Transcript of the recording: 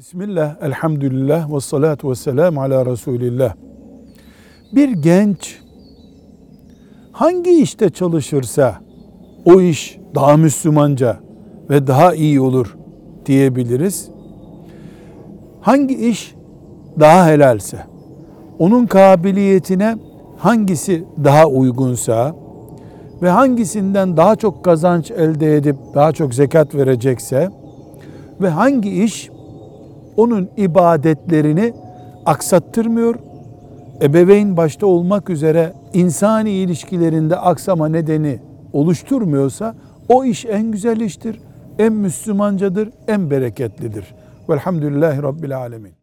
Bismillah, elhamdülillah ve salatu ve selamu ala Resulillah. Bir genç hangi işte çalışırsa o iş daha Müslümanca ve daha iyi olur diyebiliriz. Hangi iş daha helalse, onun kabiliyetine hangisi daha uygunsa ve hangisinden daha çok kazanç elde edip daha çok zekat verecekse ve hangi iş onun ibadetlerini aksattırmıyor, ebeveyn başta olmak üzere insani ilişkilerinde aksama nedeni oluşturmuyorsa o iş en güzel iştir, en Müslümancadır, en bereketlidir. Velhamdülillahi Rabbil Alemin.